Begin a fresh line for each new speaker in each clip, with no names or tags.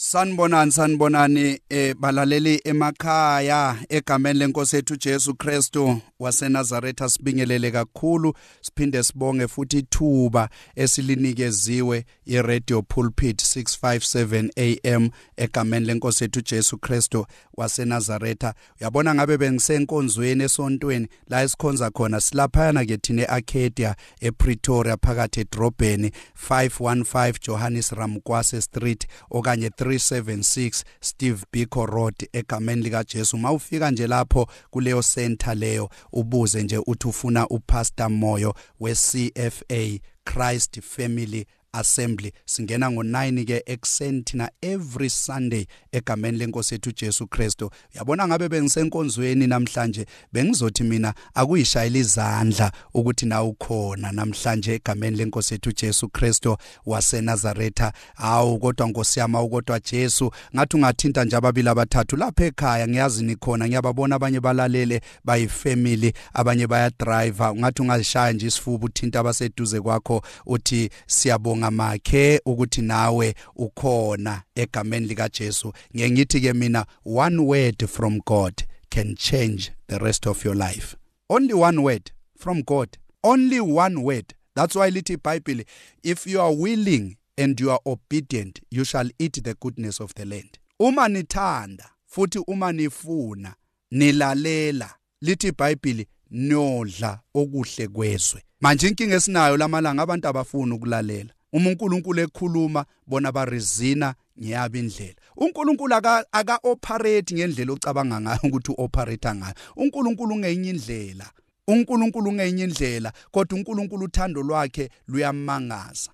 Sanibonani sanibonani eh balaleli emakhaya egameni lenkosi ethu Jesu Kristu waseNazaretha sibingelele kakhulu siphinde sibonge futhi ithuba esilinikeziwe iRadio Pulpit 657 AM egameni lenkosi ethu Jesu Kristu waseNazaretha. Uyabona ngabe bengisenkonzweni esontweni la esikhonza khona silaphana ke thina eArcadia ePretoria phakathi edrobheni 515 Johannes Ramkwase Street okanye 376 Steve Biko Road egameni lika Jesu mawufika nje lapho kuleyo center leyo ubuze nje uthi ufuna upastor Moyo we-CFA Christ Family assembly. Singena ngo9 ke ekseni thina every sunday egameni lenkosi ethu Jesu Kristo uyabona ngabe bengisenkonzweni namhlanje? Bengizothi mina akuyishayela izandla ukuthi na ukhona namhlanje egameni lenkosi ethu Jesu Kristo waseNazaretha. Awu kodwa nkosiyama ukodwa Jesu ngathi ungathinta nje ababili abathathu lapha ekhaya ngiyazi nikhona ngiyababona abanye balalele bayifamily abanye baya driver ngathi ungashaya nje isifuba uthinta abaseduze kwakho uthi siyabonga ngiyabonga makhe ukuthi nawe ukhona egameni lika Jesu ngiyengithi ke mina one word from God can change the rest of your life. Only one word from God. Only one word. That's why lithi iBhayibheli if you are willing and you are obedient you shall eat the goodness of the land. Uma nithanda futhi uma nifuna nilalela. Lithi iBhayibheli nodla okuhle kwezwe. Manje inkinga esinayo lamalanga abantu abafuni ukulalela. Uma uNkulunkulu ekhuluma bona barizina ngiyaba indlela. uNkulunkulu aka aka operate ngendlela ocabanga ngayo ukuthi uoperate ngayo. uNkulunkulu ngenye indlela. uNkulunkulu ngenye indlela kodwa uNkulunkulu uthando lwakhe luyamangaza.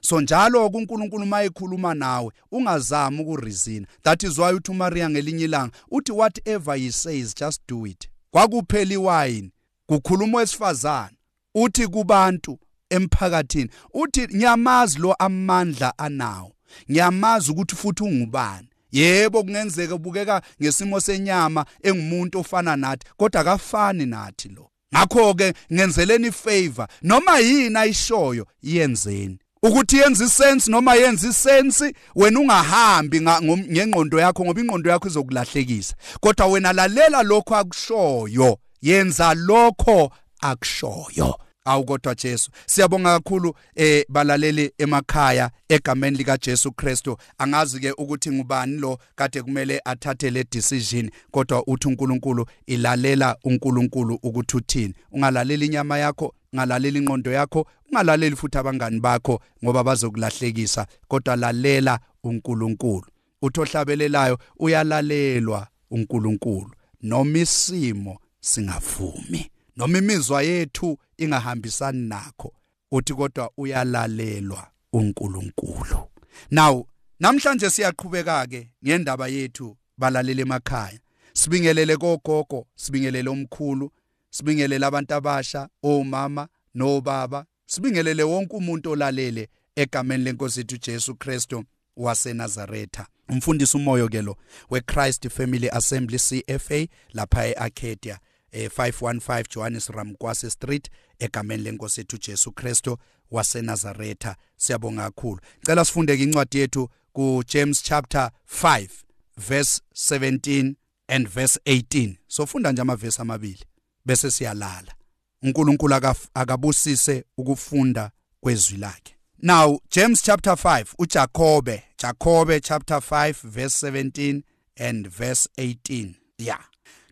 So njalo kuNkulunkulu mayekhuluma nawe ungazami ukurizina. That is why uthi uMaria ngelinye ilanga uthi whatever he says just do it. Kwakuphela iwine kukhuluma wesifazana uthi kubantu emphakathini. Uthi ngiyamazi lo amandla anawo. Ngiyamazi ukuthi futhi ungubani. Yebo kungenzeka ubukeka ngesimo senyama engumuntu ofana nathi kodwa akafani nathi lo. Ngakho ke ngenzeleni favor noma yini ayishoyo yenzeni. Ukuthi yenza isense noma yenza isense wena ungahambi ngengqondo yakho ngoba ingqondo yakho izokulahlekisa. Kodwa wena lalela lokho akushoyo yenza lokho akushoyo. Awu kodwa Jesu. Siyabonga kakhulu eh balaleli emakhaya egameni lika Jesu Kristo angazi ke ukuthi ngubani lo kade kumele athathe le decision kodwa uthi uNkulunkulu ilalela uNkulunkulu ukuthi uthini. Ungalaleli inyama yakho ungalaleli ingqondo yakho ungalaleli futhi abangani bakho ngoba bazokulahlekisa kodwa lalela uNkulunkulu. Uthi ohlabelelayo uyalalelwa uNkulunkulu. Noma isimo singavumi. Noma imizwa yethu ingahambisani nakho uthi kodwa uyalalelwa uNkulunkulu. Now namhlanje siyaqhubeka ke ngendaba yethu balalele emakhaya. Sibingelele kogogo sibingelele omkhulu sibingelele abantu abasha omama nobaba sibingelele wonke umuntu olalele egameni lenkosi ethu Jesu Kristo waseNazaretha. Umfundisi umoyo ke lo weChrist Family Assembly CFA lapha eArcadia eh 515 Johannes Ramkwase Street egameni lenkosi ethu Jesu Kristo waseNazaretha. Siyabonga kakhulu. Cela sifunde incwadi yethu ku James chapter 5 verse 17 and verse 18 sofunda nje amavesi amabili bese siyalala. uNkulunkulu akabusise ukufunda kwezwi lakhe. Now James chapter 5 uJakobe Jakobe chapter 5 verse 17 and verse 18 yeah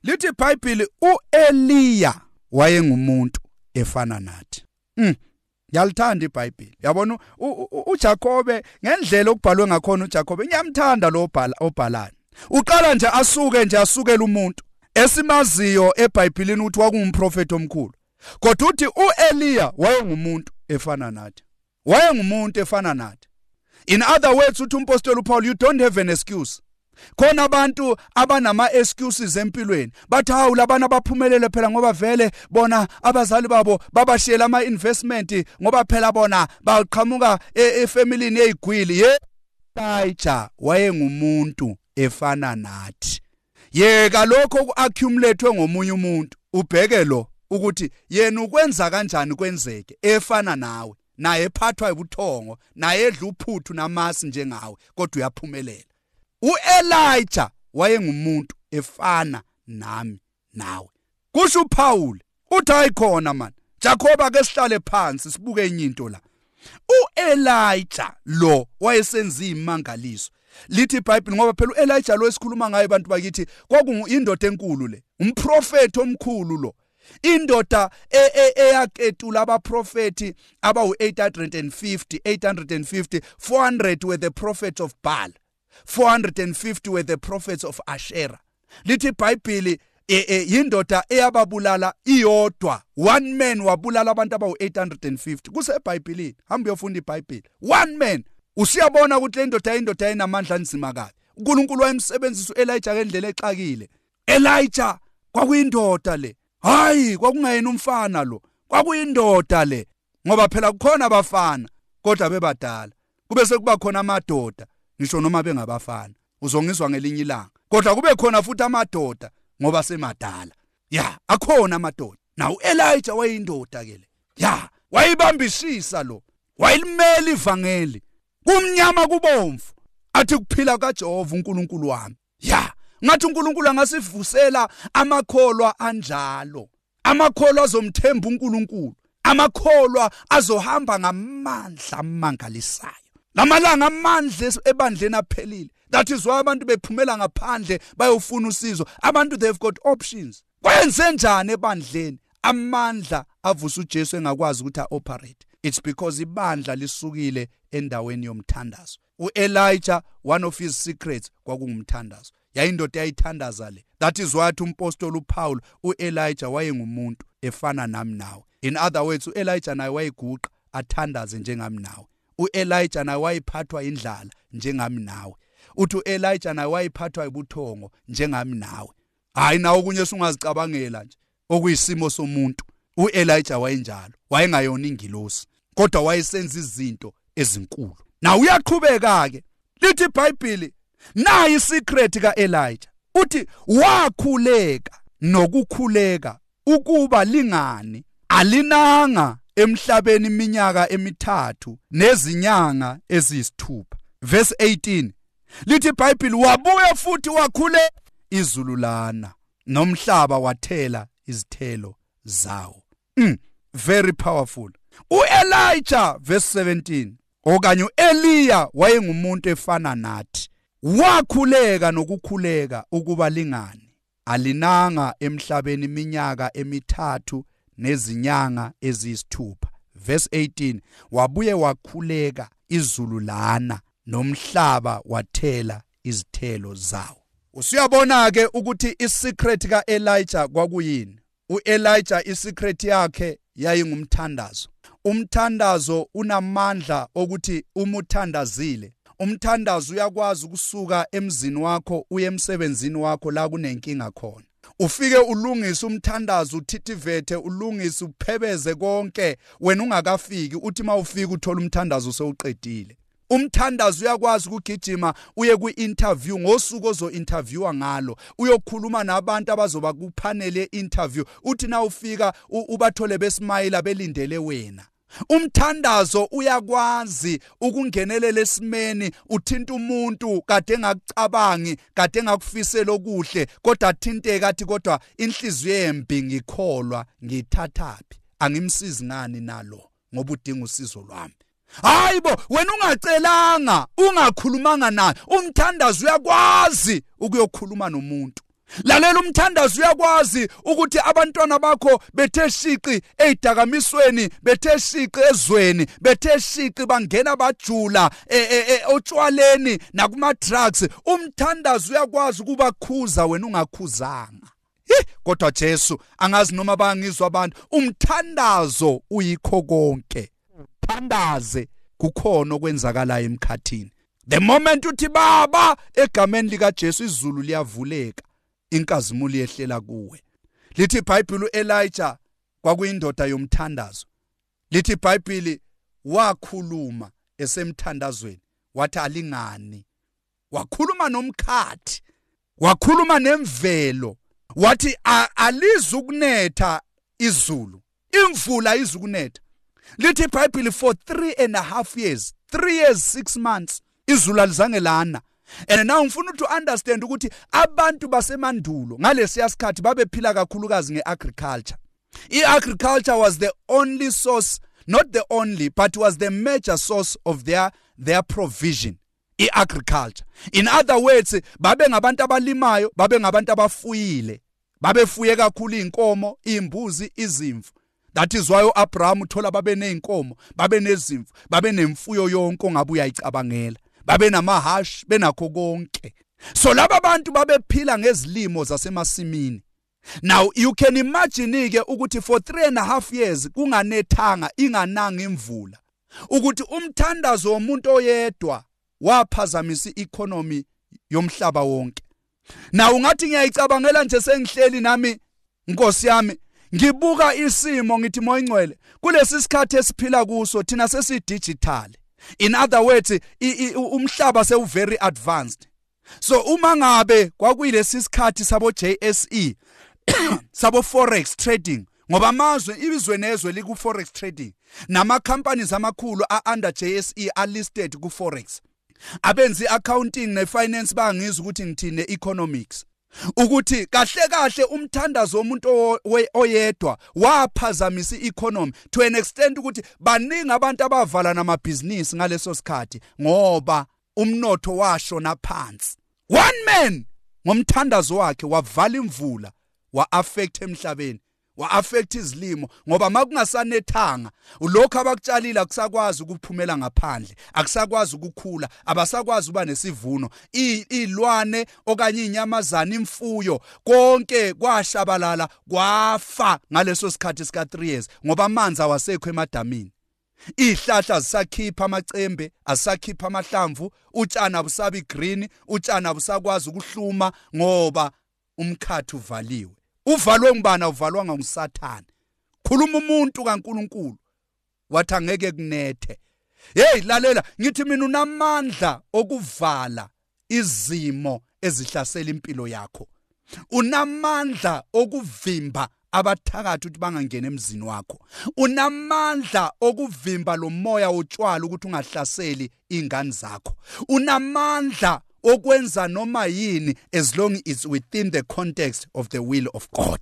lithi iBhayibheli uEliya wayengumuntu efana nathi mm Ngiyalithanda iBhayibheli. Yabona uJakobe ngendlela okubhalwe ngakhona uJakobe ngiyamthanda lo obhala obhalana. Uqala nje asuke nje asukela umuntu esimaziyo eBhayibhelini ukuthi wakuwumprofeti omkhulu. Kodwa uthi uEliya wayengumuntu efana nathi. Wayengumuntu efana nathi. In other words uthi umpostoli uPaul you don't have an excuse. Khona abantu abanama excuses empilweni. Bathi hawu labana baphumelele phela ngoba vele bona abazali babo babashiyela ama investment ngoba phela bona baqhamuka efamilini eyigwili. Ye Elijah wayengumuntu efana nathi. Yeka lokho kuaccumulate ngomunye umuntu. Ubheke lo ukuthi yena ukwenza kanjani kwenzeke efana nawe? Naye ephathwa ebuthongo naye edla uphuthu namasi njengawe kodwa uyaphumelela. uElijah wayengumuntu efana nami nawe. Kusho uPaul uthi ayikhona man Jacob ake sihlale phansi sibuke inyinto la. uElijah lo wayesenza imangaliso lithi iBhayibheli ngoba phela uElijah lo esikhuluma ngaye abantu bakithi kwakuyindoda enkulu le umprofeti omkhulu lo. Indoda e, e, eyaketula abaprofeti abawu850 850 400 were the prophets of Baal. 450 were the prophets of Asherah lithi iBhayibheli e, e, yindoda eyababulala iyodwa. One man wabulala abantu abawu850 kusebhayibhelini hamba uyofunda iBhayibheli. One man. Usiyabona ukuthi le ndoda yindoda enamandla nzima kabi. uNkulunkulu wayemsebenzisa uElijah ngendlela exakile. Elijah kwakuyindoda le. Hayi kwakungayena umfana lo. Kwakuyindoda le. Ngoba phela kukhona abafana kodwa bebadala. Kube sekuba khona amadoda. Ngisho noma bengabafana uzongizwa ngelinye ilanga. Kodwa kube khona futhi amadoda ngoba semadala. Ya akhona amadoda. Na uElijah wayindoda ke le. Ya wayibambisisa lo. Wayilimela ivangeli. Kumnyama kubomvu. Athi kuphila kaJehova uNkulunkulu wami. Ya ngathi uNkulunkulu angasivusela amakholwa anjalo. Amakholwa azomthemba uNkulunkulu. Amakholwa azohamba ngamandla amangalisayo. Lamalanga amandla ebandleni aphelile. That is why abantu bephumela ngaphandle bayofuna usizo. Abantu they've got options. Kwenze njani ebandleni? Amandla avusa uJesu engakwazi ukuthi aoperate. It's because ibandla lisukile endaweni yomthandazo. uElijah one of his secrets kwakungumthandazo. Yayindoda eyayithandaza le. That is why umpostoli uPaul uElijah wayengumuntu efana nami nawe. In other words uElijah naye wayiguqa athandaze njengami nawe uElijah naye wayiphathwa indlala njengami nawe. Uthi uElijah naye wayiphathwa ibuthongo njengami nawe. Hayi nawe kunye sungazicabangela nje okuyisimo somuntu uElijah wayenjalo wayengayona ingilosi kodwa wayesenza izinto ezinkulu. Na uyaqhubeka ke lithi iBhayibheli nayi secret kaElijah. Uthi wakhuleka nokukhuleka ukuba lingani alinanga. Emhlabeni iminyaka emithathu nezinyanga eziyisithupha. Verse 18 lithi iBhayibheli wabuya futhi wakhule izulu lana nomhlaba wathela izithelo zawo. Mm, very powerful. uElijah verse 17 okanye uEliya wayengumuntu efana nathi wakhuleka nokukhuleka ukuba lingani alinanga emhlabeni iminyaka emithathu nezinyanga eziyisithupha. Verse 18 wabuye wakhuleka izulu lana nomhlaba wathela izithelo zawo. Usuyabona ke ukuthi isecret kaElijah kwakuyini? uElijah isecret yakhe yayingumthandazo. Umthandazo unamandla okuthi umuthandazile. Umthandazo uyakwazi ukusuka emzini wakho uye emsebenzini wakho la kunenkinga khona. Ufike ulungise umthandazo uthithivethe ulungise uphebeze konke wena ungakafiki uthi mawufika uthola umthandazo sewuqedile. Umthandazo uyakwazi ukugijima uye kwi-interview ngosuku ozo-interviewa ngalo. Uyokhuluma nabantu abazoba kuphanele interview uthi na ufika ubathole besimayila belindele wena. Umthandazo uyakwazi ukungenelela esimeni uthinta umuntu kade engakucabangi kade engakufisela okuhle kodwa athinteke athi kodwa inhliziyo embi ngikholwa ngithathapi angimsizi ngani nalo ngoba udinga usizo lwami. Hayibo wena ungacelanga ungakhulumanga naye. Umthandazo uyakwazi ukuyokhuluma nomuntu. Lalela umthandazo uyakwazi ukuthi abantwana bakho bethe shiqi ezidakamisweni bethe shiqi ezweni bethe shiqi bangena bajula e, e, e, otshwaleni nakuma drugs umthandazo uyakwazi ukubakhuza wena ungakhuzanga. Kodwa Jesu angazi noma bangizwa abantu umthandazo uyikho konke. Thandaze kukhona okwenzakalayo emkhathini. The moment uthi baba egameni lika Jesu izulu liyavuleka. Inkazimulo yehlela kuwe. Lithi iBhayibheli uElijah kwakuyindoda yomthandazo. Lithi iBhayibheli wakhuluma esemthandazweni wathi alingani. Wakhuluma nomkhathi wakhuluma nemvelo wathi alizukunetha izulu imvula izukunetha lithi iBhayibheli for 3 and a half years 3 years 6 months izulu alizange lana. And now ngifuna to understand ukuthi abantu basemandulo ngalesiya sikhathi babephila kakhulukazi ngeagriculture. Iagriculture was the only source not the only but was the major source of their their provision iagriculture. In other words babe ngabantu abalimayo babe ngabantu abafuyile. Babefuye kakhulu inkomo imbuzi izimvu. That is why uAbraham uthola babe nezinkomo babe nezimvu babe nemfuyo yonke ongabe uyayicabangela. Babe namahash benakho konke. So laba bantu babephila ngezilimo zasemasimini. Now you can imagine ke ukuthi for 3 and a half years kunganethanga ingananga imvula. Ukuthi umthandazo womuntu oyedwa waphazamisa economy yomhlaba wonke. Na ungathi ngiyayicabangela nje sengihleli nami Nkosi yami ngibuka isimo ngithi moyingcwele kulesi sikhathi esiphila kuso thina sesi digital in other words umhlaba sewu very advanced. So uma ngabe kwakuyilesi sikhathi sabo JSE sabo forex trading ngoba amazwe ibizwe nezwe liku forex trading nama companies amakhulu a under JSE are listed ku forex. Abenzi accounting ne finance bangizwa ukuthi ngithine economics ukuthi kahle kahle umthandazo womuntu oyedwa waphazamisa economy to an extent ukuthi baningi abantu abavala namabhizinisi ngaleso sikhathi ngoba umnotho washona phansi one man ngomthandazo wakhe wavala imvula wa affect emhlabeni. Wa-affect izilimo ngoba makungasanethanga lokho abakutshalile akusakwazi ukuphumela ngaphandle akusakwazi ukukhula abasakwazi uba nesivuno. Iy'lwane okanye iy'nyamazana imfuyo konke kwashabalala kwafa ngaleso sikhathi sika-3 years ngoba amanzi awasekho emadamini. Ihlahla zisakhipha amacembe asakhipha amahlamvu utshana busabi green utshana busakwazi ukuhluma ngoba umkhathi uvaliwe. Uvalwe ngibana uvalwanga ngusathane. Khuluma umuntu kaNkuluNkulu wathi angeke kunethe. Hey lalela ngithi mina unamandla okuvala izimo ezihlasela impilo yakho. Unamandla okuvimba abathakathi ukuthi bangangena emzini wakho. Unamandla okuvimba lo moya wotshwala ukuthi ungahlaseli ingane zakho. Unamandla okwenza noma yini as long it's within the context of the will of God.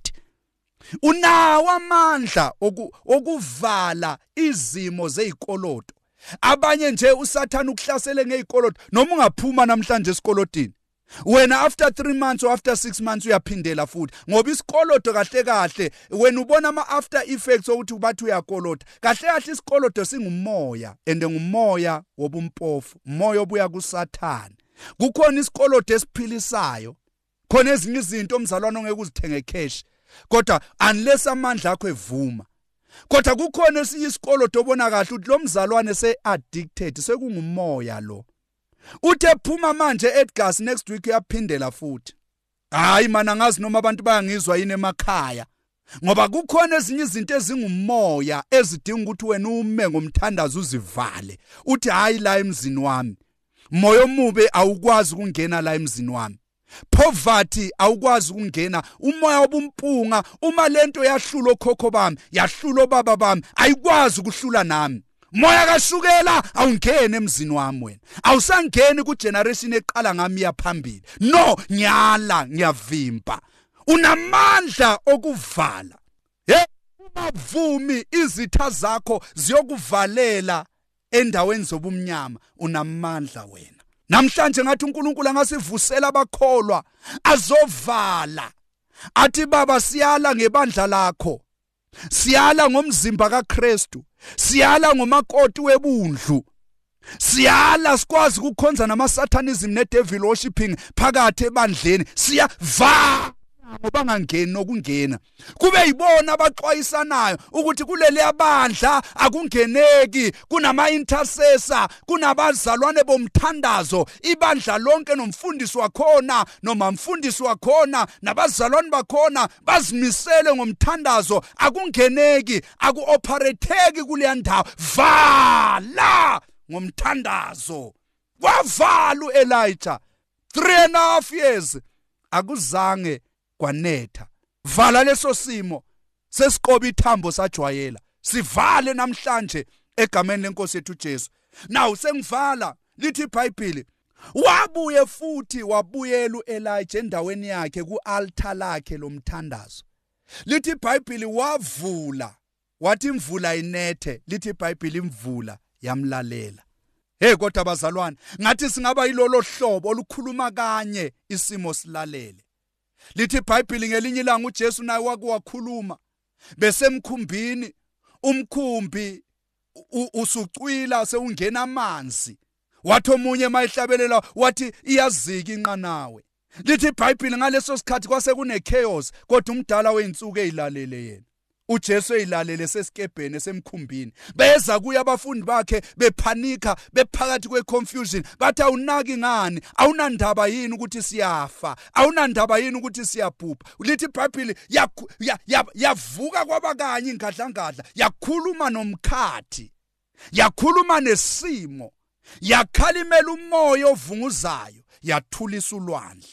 Unawo amandla okuvala izimo zezikolodo abanye nje usathana ukuhlasele ngezikolodo noma ungaphuma namhlanje esikolodini wena after 3 months or after 6 months uyaphindela futhi ngoba isikolodo kahle kahle wena ubona ama after effects ukuthi bathi uyakoloda kahle kahle isikolodo singumoya ende ngumoya wobumpofu umoya obuya kusathana kukhona isikolodo esiphilisayo. Khona ezinye izinto omzalwane ongeke uzithenge cash. Kodwa unless amandla akho evuma. Kodwa kukhona esinye isikolodo obona kahle ukuthi lo mzalwane se addicted sekungumoya lo. Uthe phuma manje Edgars next week uyaphindela futhi. Hayi mana ngazi noma abantu bayangizwa yini emakhaya. Ngoba kukhona ezinye izinto ezingumoya ezidinga ukuthi wena ume ngomthandazo uzivale. Uthi hayi la emzini wami. Moya omubi awukwazi ukungena la emzini wami. Poverty awukwazi ukungena. Umoya wobumpunga uma lento yahlula okhokho bami yahlula obaba bami ayikwazi ukuhlula nami. Moya kashukela awungeni emzini wami wena. Awusangeni ku generation eqala ngami yaphambili no nyala ngiyavimba unamandla okuvala. Hey umavumi izitha zakho ziyokuvalela endaweni zobumnyama unamandla wena. Namhlanje ngathi uNkulunkulu angasivusela abakholwa azovala. Athi baba siyala ngebandla lakho. Siyala ngomzimba kaKristu. Siyala ngomakoti webundlu. Siyala sikwazi ukukhonza namasatanism nedevil worshiping phakathi ebandleni. Siyavala ngoba ngangeni nokungena kube yibona abaxwayisanayo ukuthi kuleli abandla akungeneki kunama intercessor kunabazalwane bomthandazo ibandla lonke nomfundisi wakhona noma mfundisi wakhona nabazalwane bakhona bazimisele ngomthandazo. Akungeneki akuoperatheki kuleya ndawo. Vala ngomthandazo. Kwavala uElijah. 3 and a half years. Akuzange kwanetha vala leso simo sesiqoba ithambo sajwayela. Sivale namhlanje egameni lenkosi yethu Jesu. Now sengivala lithi iBhayibheli wabuye futhi wabuyela uElijah endaweni yakhe kualtar lakhe lomthandazo. Lithi iBhayibheli wavula wathi imvula inethe lithi iBhayibheli imvula yamlalela. Hey kodwa bazalwane ngathi singaba yilolo hlobo olukhuluma kanye isimo silalele. Lithi iBhayibheli ngelinye ilanga uJesu naye wakuwakhuluma besemkhumbini umkhumbi usucwila sewungena amanzi. Wathi omunye mayihlabelela wathi iyazika inqanawe. Lithi iBhayibheli ngaleso sikhathi kwase kune chaos kodwa umdala weinsuku ezilalele yena. uJesu eyilalele sesikebheni esemkhumbini. Beza kuye abafundi bakhe bephanika bephakathi kweconfusion. Bathi awunaki ngani? Awunandaba yini ukuthi siyafa? Awunandaba yini ukuthi siyabhubha? Lithi iBhayibheli yavuka kwabakanye ingadlangadla yakhuluma nomkhathi. Yakhuluma nesimo. Yakhalimela umoya ovunguzayo. Yathulisa ulwandle.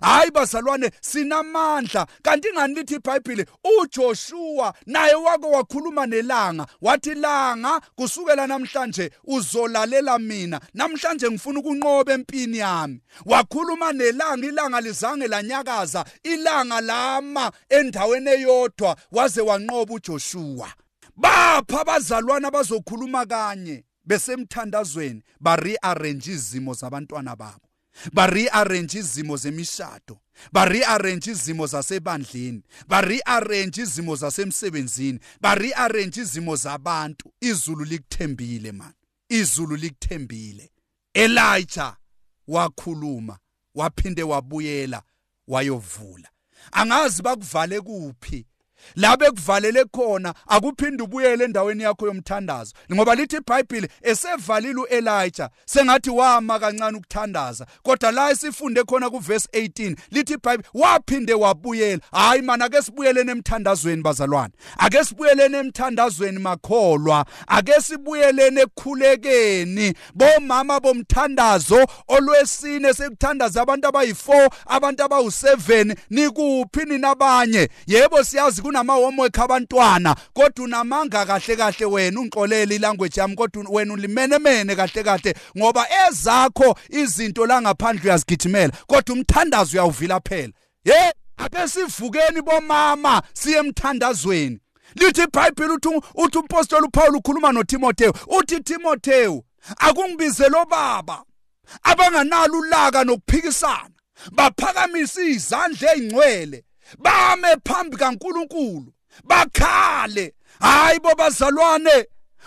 Hayi bazalwane sinamandla. Kanti ngani lithi iBhayibheli uJoshua naye wake wakhuluma nelanga. Wathi langa kusukela namhlanje uzolalela mina. Namhlanje ngifuna ukunqoba empini yami. Wakhuluma nelanga ilanga lizange lanyakaza. Ilanga lama endaweni eyodwa waze wanqoba uJoshua. Bapha abazalwana bazokhuluma kanye besemthandazweni ba-rearrange izimo zabantwana babo. Ba-rearrange izimo zemishado. Ba-rearrange izimo zasebandleni. Ba-rearrange izimo zasemsebenzini. Ba-rearrange izimo zabantu. Izulu likuthembile man. Izulu likuthembile. Elijah wakhuluma waphinde wabuyela wayovula. Angazi bakuvale kuphi? La bekuvalele khona akuphinde ubuyele endaweni yakho yomthandazo. Ngoba lithi iBhayibheli esevalile uElijah sengathi wama kancane ukuthandaza. Kodwa la esifunde khona kuverse 18 lithi iBhayibheli waphinde wabuyela. Hayi mana ake sibuyelene emthandazweni bazalwane. Ake sibuyelene emthandazweni makholwa. Ake sibuyelene ekukhulekeni bomama bomthandazo olwesine sekuthandaza abantu abayi4 abantu abawu7 nikuphi ninabanye yebo siyazi kunama homework abantwana kodwa unamanga kahle kahle wena ungixolele ilanguage yami kodwa wena ulimenemene kahle kahle ngoba ezakho izinto la ngaphandle uyazigijimela kodwa umthandazo uyawuvila phela. Hey ake sivukeni bomama siye emthandazweni. Lithi iBhayibheli uthi uthi umpostoli uPaul ukhuluma noTimotheo uthi Timotheo akungibizelo baba abanganalo ulaka nokuphikisana baphakamisa izandla ezingcwele bame phambi kaNkuluNkulu bakhale. Hayi bobazalwane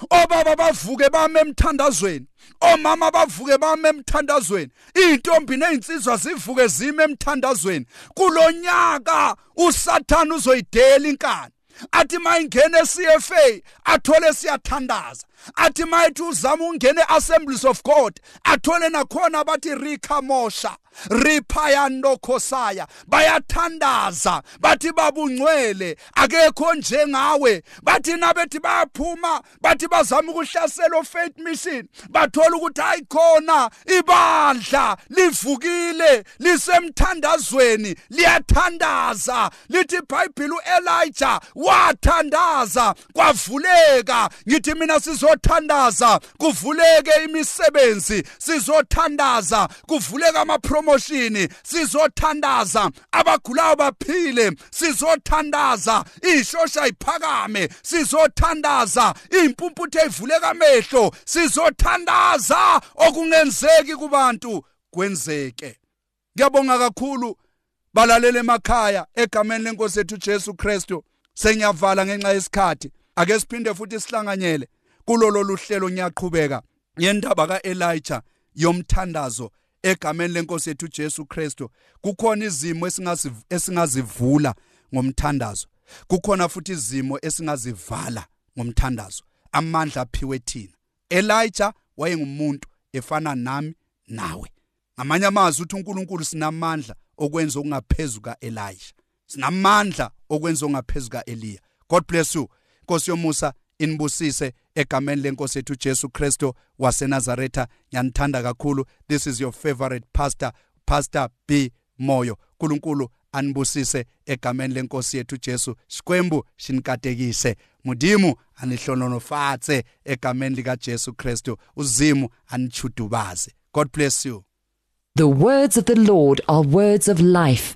obaba bavuke bame emthandazweni omama bavuke bame emthandazweni intombi nezinsizwa zivuke zime emthandazweni. Kulonyaka usathana uzoyidela inkani. Athi mayingena eCFA athole siyathandaza athi mayithi uzama ungena eAssemblies of God athole nakhona bathi rikamosha riphayanokhosaya bayathandaza bathi babungcwele akekho njengawe. Bathi nabethi bayaphuma bathi bazama ukuhlasela ofaith mission bathola ukuthi ayikhona ibandla livukile lisemthandazweni liyathandaza. Lithi iBhayibheli uElijah wathandaza kwavuleka. Ngithi mina sizothandaza kuvuleke imisebenzi sizothandaza kuvuleka amapromotion sizothandaza abagulayo baphile sizothandaza ishosha iphakame sizothandaza impumputhe ivuleka amehlo sizothandaza okungenzeki kubantu kwenzeke. Ngiyabonga kakhulu balalele emakhaya egameni lenkosi ethu Jesu Kristu. Sengiyavala ngenxa yesikhathi. Ake siphinde futhi sihlanganyele. Kulolo luhlelo ngiyaqhubeka yendaba kaElijah yomthandazo egameni lenkosi yethu Jesu Kristu. Kukhona izimo esingazivula ngomthandazo. Kukhona futhi izimo esingazivala ngomthandazo. Amandla aphiwe thina. Elijah wayengumuntu efana nami nawe. Ngamanye amazwi uthi uNkulunkulu sinamandla okwenza okungaphezulu kaElijah. Sinamandla okwenza okungaphezulu kaEliya. God bless you nkosi yomusa. Inibusise egameni lenkosi yethu Jesu Kristo waseNazaretha. Ngiyanithanda kakhulu. This is your favorite pastor pastor B. Moyo. uNkulunkulu anibusise egameni lenkosi yethu Jesu. Xikwembu xinikatekise mudimu anihlononofatse egameni lika Jesu Kristu. Uzimu anichudubaze god bless you.
The words of the Lord are words of life.